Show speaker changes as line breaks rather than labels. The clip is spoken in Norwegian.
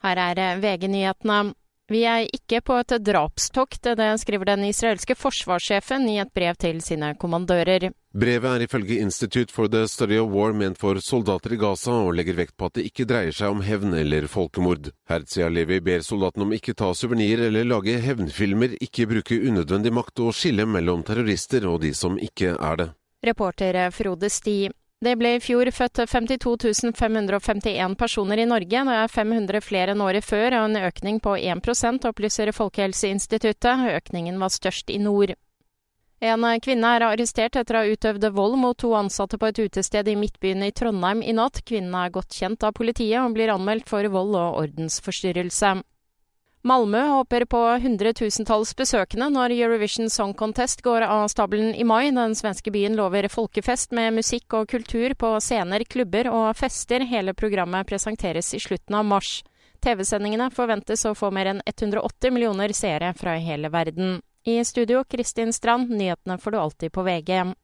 Her er VG-nyhetene. Vi er ikke på et drapstokt, det skriver den israelske forsvarssjefen i et brev til sine kommandører.
Brevet er ifølge Institute for the Study of War ment for soldater i Gaza, og legger vekt på at det ikke dreier seg om hevn eller folkemord. Herzia Levi ber soldatene om ikke ta suvenirer eller lage hevnfilmer, ikke bruke unødvendig makt og skille mellom terrorister og de som ikke er det.
Reporter Frode Sti. Det ble i fjor født 52 551 personer i Norge. Det er 500 flere enn året før, og en økning på 1% opplyser Folkehelseinstituttet. Økningen var størst i nord. En kvinne er arrestert etter å ha utøvd vold mot to ansatte på et utested i Midtbyen i Trondheim i natt. Kvinnen er godt kjent av politiet og blir anmeldt for vold og ordensforstyrrelse. Malmö håper på hundretusentalls besøkende når Eurovision Song Contest går av stabelen i mai. Den svenske byen lover folkefest med musikk og kultur på scener, klubber og fester. Hele programmet presenteres i slutten av mars. TV-sendingene forventes å få mer enn 180 millioner seere fra hele verden. I studio Kristin Strand, nyhetene får du alltid på VG.